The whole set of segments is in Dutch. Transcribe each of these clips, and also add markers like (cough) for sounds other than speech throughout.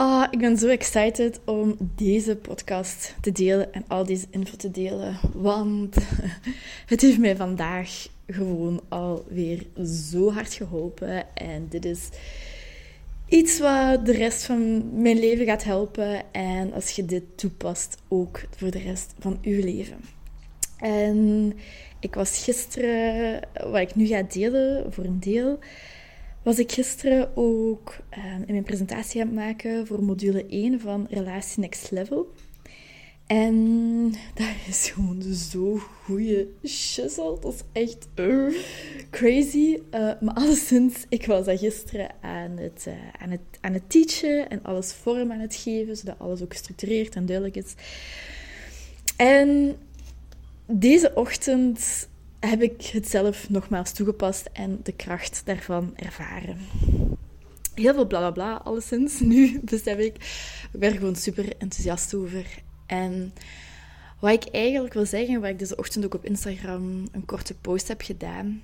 Oh, ik ben zo excited om deze podcast te delen en al deze info te delen. Want (laughs) het heeft mij vandaag gewoon alweer zo hard geholpen. En dit is iets wat de rest van mijn leven gaat helpen. En als je dit toepast, ook voor de rest van uw leven. En ik was gisteren, wat ik nu ga delen voor een deel was ik gisteren ook ehm, in mijn presentatie aan het maken voor module 1 van Relatie Next Level. En (laughs) daar is gewoon zo goede shizzle. Dat is echt uh, crazy. Uh, maar alleszins, ik was daar gisteren aan het, uh, aan, het, aan het teachen en alles vorm aan het geven, zodat alles ook gestructureerd en duidelijk is. En deze ochtend heb ik het zelf nogmaals toegepast en de kracht daarvan ervaren. Heel veel bla bla bla, alleszins. (laughs) Nu besef ik, ik ben er gewoon super enthousiast over. En wat ik eigenlijk wil zeggen, wat ik deze ochtend ook op Instagram een korte post heb gedaan,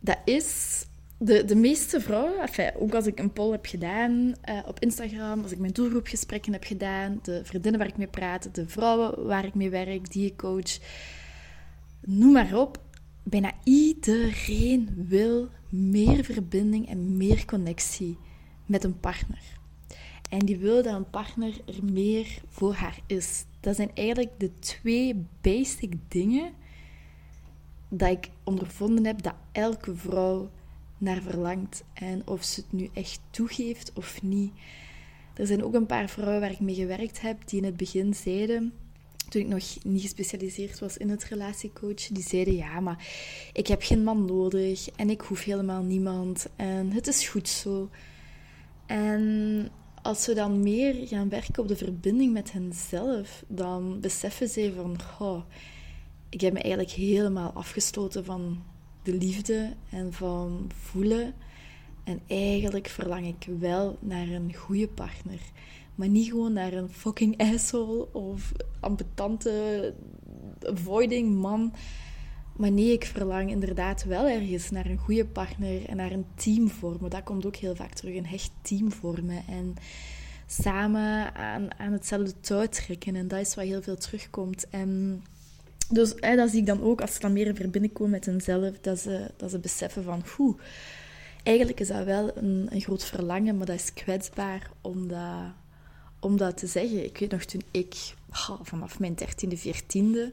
dat is de, de meeste vrouwen, ook als ik een poll heb gedaan uh, op Instagram, als ik mijn doelgroepgesprekken heb gedaan, de vriendinnen waar ik mee praat, de vrouwen waar ik mee werk, die ik coach, noem maar op. Bijna iedereen wil meer verbinding en meer connectie met een partner. En die wil dat een partner er meer voor haar is. Dat zijn eigenlijk de twee basic dingen dat ik ondervonden heb dat elke vrouw naar verlangt. En of ze het nu echt toegeeft of niet. Er zijn ook een paar vrouwen waar ik mee gewerkt heb die in het begin zeiden toen ik nog niet gespecialiseerd was in het relatiecoach, die zeiden ja, maar ik heb geen man nodig en ik hoef helemaal niemand en het is goed zo. En als we dan meer gaan werken op de verbinding met henzelf, dan beseffen ze van, ik heb me eigenlijk helemaal afgestoten van de liefde en van voelen. En eigenlijk verlang ik wel naar een goede partner. Maar niet gewoon naar een fucking asshole of ambetante avoiding man. Maar nee, ik verlang inderdaad wel ergens naar een goede partner en naar een team vormen. Dat komt ook heel vaak terug, een hecht team vormen. En samen aan, aan hetzelfde touw trekken. En dat is wat heel veel terugkomt. En dus hè, dat zie ik dan ook, als ze dan meer in verbinding komen met henzelf, dat ze, dat ze beseffen van, hoe eigenlijk is dat wel een, een groot verlangen, maar dat is kwetsbaar, omdat om dat te zeggen. Ik weet nog toen ik, vanaf mijn dertiende, veertiende,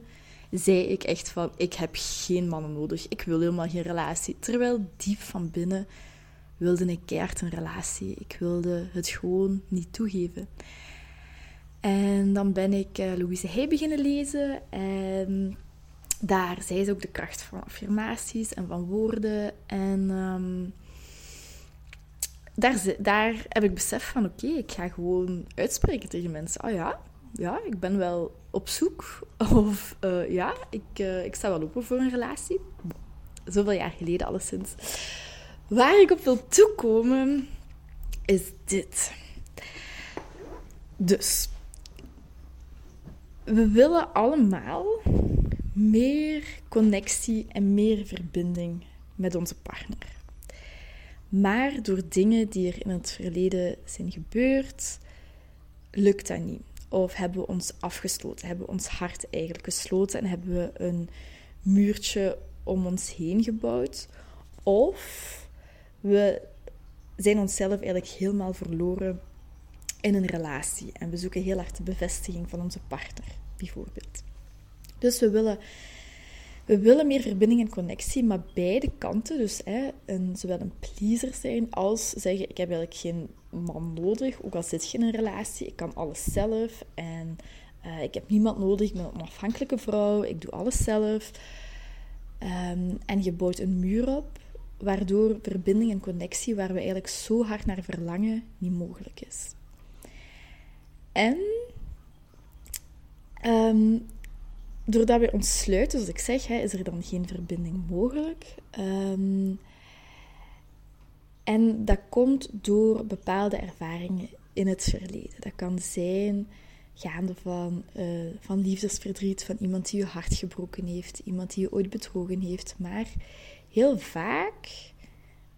zei ik echt van, ik heb geen mannen nodig. Ik wil helemaal geen relatie. Terwijl diep van binnen wilde ik keihard een relatie. Ik wilde het gewoon niet toegeven. En dan ben ik uh, Louise Hay beginnen lezen. En daar zei ze ook de kracht van affirmaties en van woorden. En um, daar, daar heb ik besef van, oké, ik ga gewoon uitspreken tegen mensen. Oh ja, ja, ik ben wel op zoek. (laughs) Of uh, ja, ik, uh, ik sta wel open voor een relatie. Zoveel jaar geleden alleszins. Waar ik op wil toekomen, is dit. Dus, we willen allemaal meer connectie en meer verbinding met onze partner. Maar door dingen die er in het verleden zijn gebeurd, lukt dat niet. Of hebben we ons afgesloten, hebben we ons hart eigenlijk gesloten en hebben we een muurtje om ons heen gebouwd. Of we zijn onszelf eigenlijk helemaal verloren in een relatie en we zoeken heel hard de bevestiging van onze partner, bijvoorbeeld. Dus we willen we willen meer verbinding en connectie, maar beide kanten, dus hè, een, zowel een pleaser zijn als zeggen: Ik heb eigenlijk geen man nodig, ook al zit je in een relatie, ik kan alles zelf en uh, ik heb niemand nodig, ik ben een onafhankelijke vrouw, ik doe alles zelf. Um, en je bouwt een muur op, waardoor verbinding en connectie, waar we eigenlijk zo hard naar verlangen, niet mogelijk is. En Ehm, doordat we ons sluiten, zoals ik zeg, hè, is er dan geen verbinding mogelijk. Ehm, en dat komt door bepaalde ervaringen in het verleden. Dat kan zijn gaande van, uh, van liefdesverdriet, van iemand die je hart gebroken heeft, iemand die je ooit bedrogen heeft. Maar heel vaak,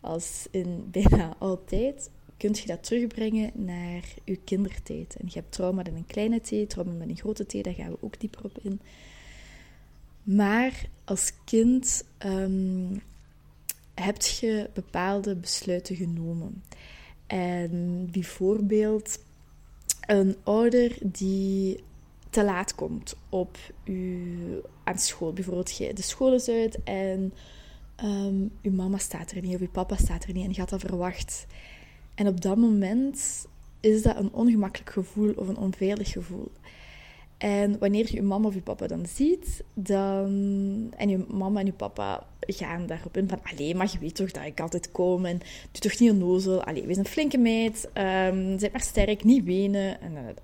als in bijna altijd, kun je dat terugbrengen naar je kindertijd. En je hebt trauma met een kleine t, trauma met een grote t, daar gaan we ook dieper op in. Maar als kind um, heb je bepaalde besluiten genomen. En bijvoorbeeld een ouder die te laat komt op u, aan school. Bijvoorbeeld, de school is uit en um, uw mama staat er niet of uw papa staat er niet en je had dat verwacht. En op dat moment is dat een ongemakkelijk gevoel of een onveilig gevoel. En wanneer je je mama of je papa dan ziet, dan... en je mama en je papa gaan daarop in van... Allee, maar je weet toch dat ik altijd kom en doe toch niet onnozel. Allee, wees een flinke meid, um, maar sterk, niet wenen. En,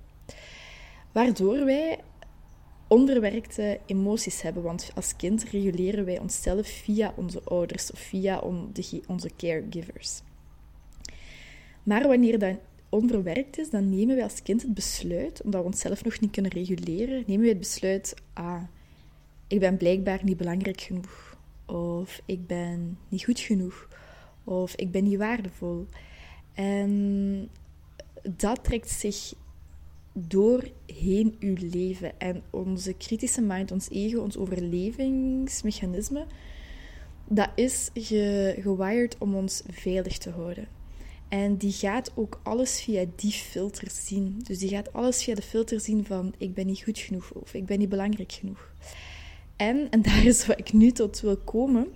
waardoor wij onderwerkte emoties hebben. Want als kind reguleren wij onszelf via onze ouders of via onze caregivers. Maar wanneer dat onverwerkt is, dan nemen wij als kind het besluit, omdat we onszelf nog niet kunnen reguleren, nemen wij het besluit, ah, ik ben blijkbaar niet belangrijk genoeg. Of ik ben niet goed genoeg. Of ik ben niet waardevol. En dat trekt zich doorheen uw leven. En onze kritische mind, ons ego, ons overlevingsmechanisme, dat is ge gewired om ons veilig te houden. En die gaat ook alles via die filter zien. Dus die gaat alles via de filter zien van ik ben niet goed genoeg of ik ben niet belangrijk genoeg. En, en daar is wat ik nu tot wil komen,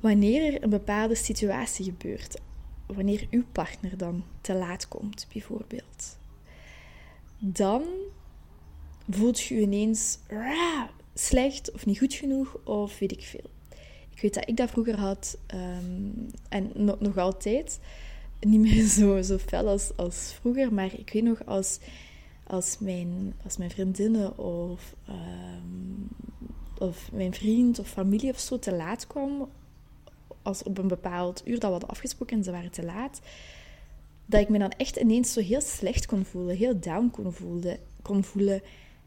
wanneer er een bepaalde situatie gebeurt, wanneer uw partner dan te laat komt bijvoorbeeld, dan voelt je ineens slecht of niet goed genoeg of weet ik veel. Weet dat ik dat vroeger had ehm, en nog altijd. Niet meer (laughs) zo, zo fel als, als vroeger, maar ik weet nog als, als, mijn, mijn vriendinnen of, um, of mijn vriend of familie of zo te laat kwam, als op een bepaald uur dat we hadden afgesproken en ze waren te laat, dat ik me dan echt ineens zo heel slecht kon voelen, heel down kon voelen. Kon voelen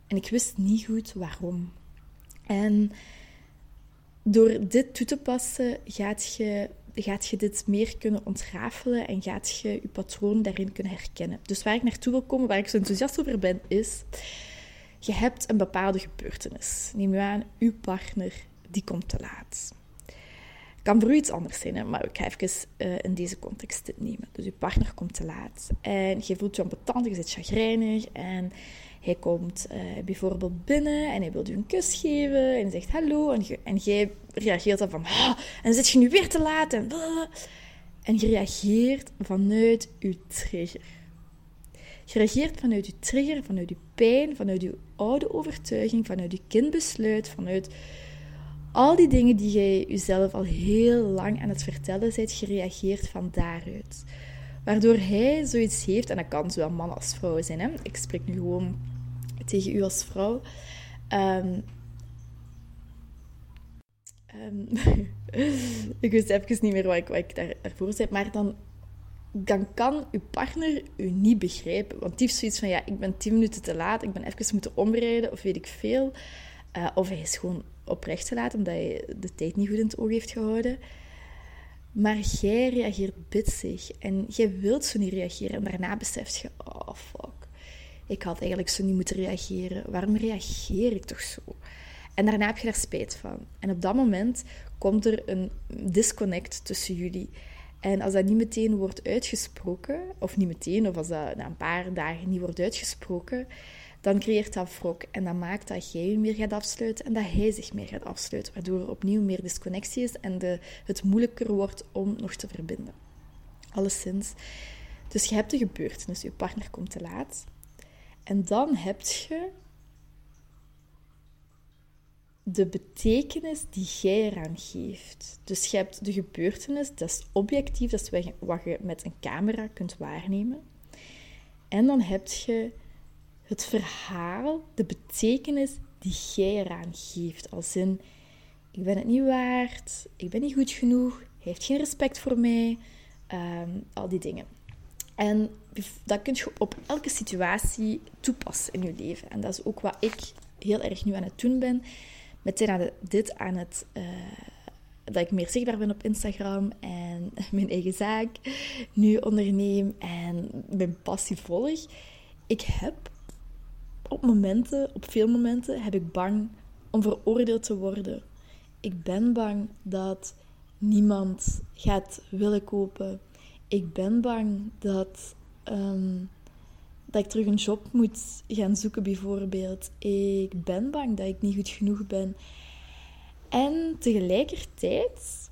en ik wist niet goed waarom. En door dit toe te passen, gaat je, gaat je dit meer kunnen ontrafelen en gaat je je patroon daarin kunnen herkennen. Dus waar ik naartoe wil komen, waar ik zo enthousiast over ben, is... Je hebt een bepaalde gebeurtenis. Neem je aan, uw partner, die komt te laat. Kan voor u iets anders zijn, maar ik ga even uh, in deze context dit nemen. Dus uw partner komt te laat en je voelt je ambetant, je zit chagrijnig en hij komt uh, bijvoorbeeld binnen en hij wil je een kus geven en zegt hallo. En, en jij reageert dan van, ah, en zit je nu weer te laat? En, en je reageert vanuit je trigger. Je reageert vanuit je trigger, vanuit je pijn, vanuit je oude overtuiging, vanuit je kindbesluit, vanuit al die dingen die jij jezelf al heel lang aan het vertellen bent, gereageerd van daaruit. Waardoor hij zoiets heeft, en dat kan zowel man als vrouw zijn. Hè? Ik spreek nu gewoon tegen u als vrouw. Um, um, (laughs) ik wist even niet meer wat ik, wat ik daar, daarvoor zei, maar dan, dan kan uw partner u niet begrijpen. Want die heeft zoiets van, ja, ik ben tien minuten te laat, ik ben even moeten omrijden, of weet ik veel. Uh, of hij is gewoon oprecht te laat, omdat hij de tijd niet goed in het oog heeft gehouden. Maar jij reageert bitsig en jij wilt zo niet reageren. En daarna beseft je, oh fuck, ik had eigenlijk zo niet moeten reageren. Waarom reageer ik toch zo? En daarna heb je daar spijt van. En op dat moment komt er een disconnect tussen jullie. En als dat niet meteen wordt uitgesproken, of niet meteen, of als dat na een paar dagen niet wordt uitgesproken, dan creëert dat wrok. En dat maakt dat jij je meer gaat afsluiten en dat hij zich meer gaat afsluiten. Waardoor er opnieuw meer disconnectie is en de, het moeilijker wordt om nog te verbinden. Alleszins. Dus je hebt de gebeurtenis, je partner komt te laat. En dan heb je de betekenis die jij eraan geeft. Dus je hebt de gebeurtenis, dat is objectief, dat is wat je met een camera kunt waarnemen. En dan heb je het verhaal, de betekenis die jij eraan geeft. Als in, ik ben het niet waard, ik ben niet goed genoeg, hij heeft geen respect voor mij, ehm, al die dingen. En dat kun je op elke situatie toepassen in je leven. En dat is ook wat ik heel erg nu aan het doen ben. Meteen dit aan het... Uh, dat ik meer zichtbaar ben op Instagram en (laughs) mijn eigen zaak nu onderneem en mijn passie volg. Ik heb op momenten, op veel momenten, heb ik bang om veroordeeld te worden. Ik ben bang dat niemand gaat willen kopen. Ik ben bang dat, ehm, dat ik terug een job moet gaan zoeken, bijvoorbeeld. Ik ben bang dat ik niet goed genoeg ben. En tegelijkertijd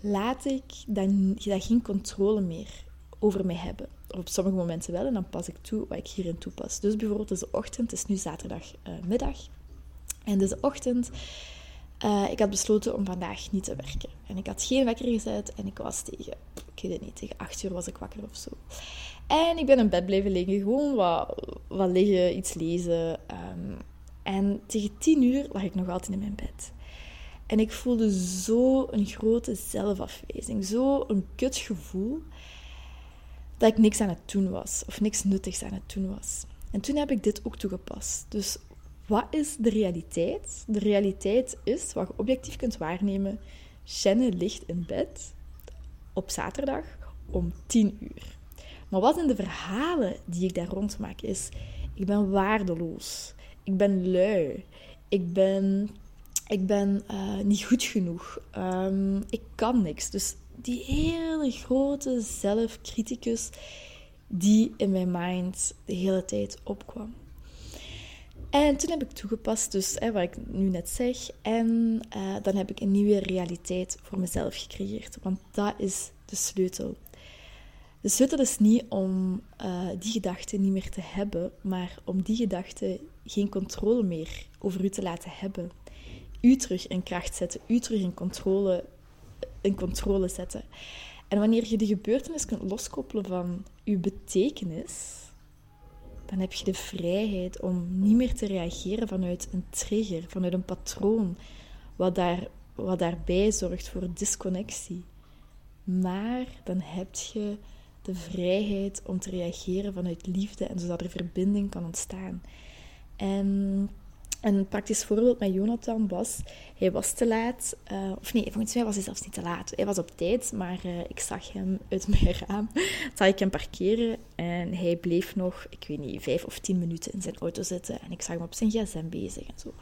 laat ik dat, dat geen controle meer over mij hebben. Op sommige momenten wel, en dan pas ik toe wat ik hierin toepas. Dus bijvoorbeeld deze ochtend, het is nu zaterdagmiddag. Uh, en deze ochtend, uh, ik had besloten om vandaag niet te werken. En ik had geen wekker gezet en ik was tegen, ik weet het niet, tegen acht uur was ik wakker of zo. En ik ben in bed blijven liggen, gewoon wat, wat liggen, iets lezen. Um, en tegen tien uur lag ik nog altijd in mijn bed. En ik voelde zo een grote zelfafwijzing, zo een kutgevoel dat ik niks aan het doen was of niks nuttigs aan het doen was. En toen heb ik dit ook toegepast. Dus wat is de realiteit? De realiteit is, wat je objectief kunt waarnemen, Shannon ligt in bed op zaterdag om 10 uur. Maar wat zijn de verhalen die ik daar rond maak? Is, ik ben waardeloos. Ik ben lui. Ik ben, ik ben uh, niet goed genoeg. Um, ik kan niks. Dus die hele grote zelfcriticus die in mijn mind de hele tijd opkwam. En toen heb ik toegepast, dus hè, wat ik nu net zeg. En uh, dan heb ik een nieuwe realiteit voor mezelf gecreëerd. Want dat is de sleutel. De sleutel is niet om uh, die gedachten niet meer te hebben, maar om die gedachten geen controle meer over u te laten hebben. U terug in kracht zetten, u terug in controle in controle zetten. En wanneer je de gebeurtenis kunt loskoppelen van je betekenis, dan heb je de vrijheid om niet meer te reageren vanuit een trigger, vanuit een patroon, wat, daar, wat daarbij zorgt voor disconnectie. Maar dan heb je de vrijheid om te reageren vanuit liefde en zodat er verbinding kan ontstaan. En een praktisch voorbeeld met Jonathan was, hij was te laat. Uh, of nee, volgens mij was hij zelfs niet te laat. Hij was op tijd, maar uh, ik zag hem uit mijn raam. (laughs) Zag ik hem parkeren en hij bleef nog, ik weet niet, vijf of tien minuten in zijn auto zitten. En ik zag hem op zijn gsm bezig en zo.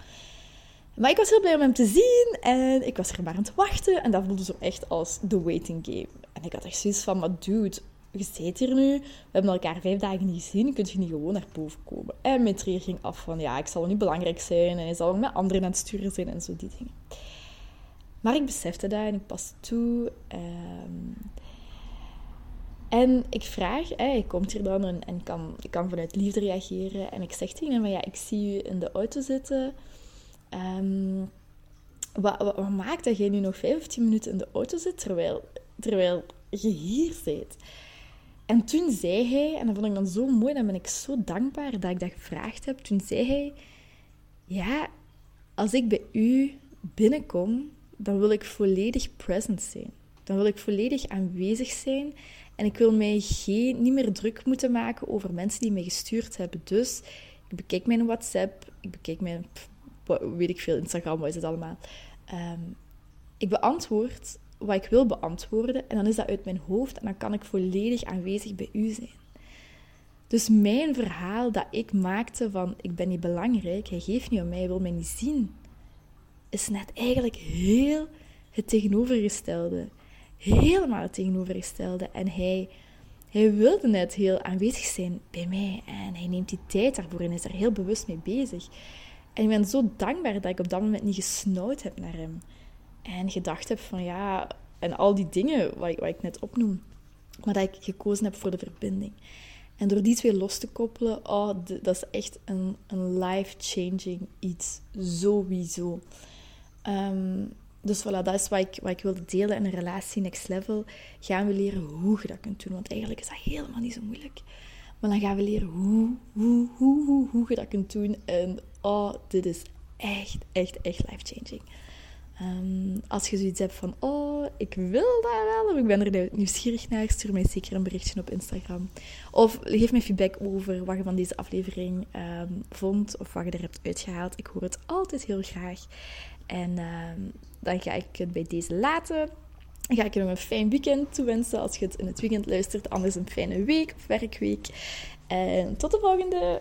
Maar ik was heel blij om hem te zien en ik was er maar aan het wachten. En dat voelde zo echt als the waiting game. En ik had echt zoiets van, maar dude, je zit hier nu, we hebben elkaar vijf dagen niet gezien, kun je niet gewoon naar boven komen. En mijn trier ging af van, ja, ik zal niet belangrijk zijn en hij zal met anderen aan het sturen zijn en zo die dingen. Maar ik besefte dat en ik pas toe. Um, en ik vraag, hè, komt hier dan en, en kan, ik kan vanuit liefde reageren. En ik zeg tegen hem, ja, ik zie u in de auto zitten. Wat, wat, wat, maakt dat jij nu nog 15 minuten in de auto zit, terwijl, terwijl je hier zit? En toen zei hij, en dat vond ik dan zo mooi, dan ben ik zo dankbaar dat ik dat gevraagd heb. Toen zei hij, ja, als ik bij u binnenkom, dan wil ik volledig present zijn. Dan wil ik volledig aanwezig zijn. En ik wil mij geen, niet meer druk moeten maken over mensen die mij gestuurd hebben. Dus ik bekijk mijn WhatsApp, ik bekijk mijn, weet ik veel, Instagram, wat is het allemaal. Um, ik beantwoord wat ik wil beantwoorden en dan is dat uit mijn hoofd en dan kan ik volledig aanwezig bij u zijn. Dus mijn verhaal dat ik maakte van ik ben niet belangrijk, hij geeft niet om mij, hij wil mij niet zien, is net eigenlijk heel het tegenovergestelde. Helemaal het tegenovergestelde. En hij, hij wilde net heel aanwezig zijn bij mij en hij neemt die tijd daarvoor en is er heel bewust mee bezig. En ik ben zo dankbaar dat ik op dat moment niet gesnauwd heb naar hem. En gedacht heb van ja, en al die dingen wat wat ik net opnoem, maar dat ik gekozen heb voor de verbinding. En door die twee los te koppelen, oh, dat is echt een, een life-changing iets. Sowieso. Um, dus voilà, dat is wat ik, wat ik wilde delen in een relatie next level. Gaan we leren hoe je dat kunt doen. Want eigenlijk is dat helemaal niet zo moeilijk. Maar dan gaan we leren hoe, hoe, hoe, hoe, hoe je dat kunt doen. En oh, dit is echt, echt, echt life-changing. Um, als je zoiets hebt van, oh, ik wil dat wel, of ik ben er nieuwsgierig naar, stuur mij zeker een berichtje op Instagram. Of geef me feedback over wat je van deze aflevering um, vond, of wat je er hebt uitgehaald. Ik hoor het altijd heel graag. En um, dan ga ik het bij deze laten. Dan ga ik je nog een fijn weekend toewensen als je het in het weekend luistert. Anders een fijne week of werkweek. En tot de volgende!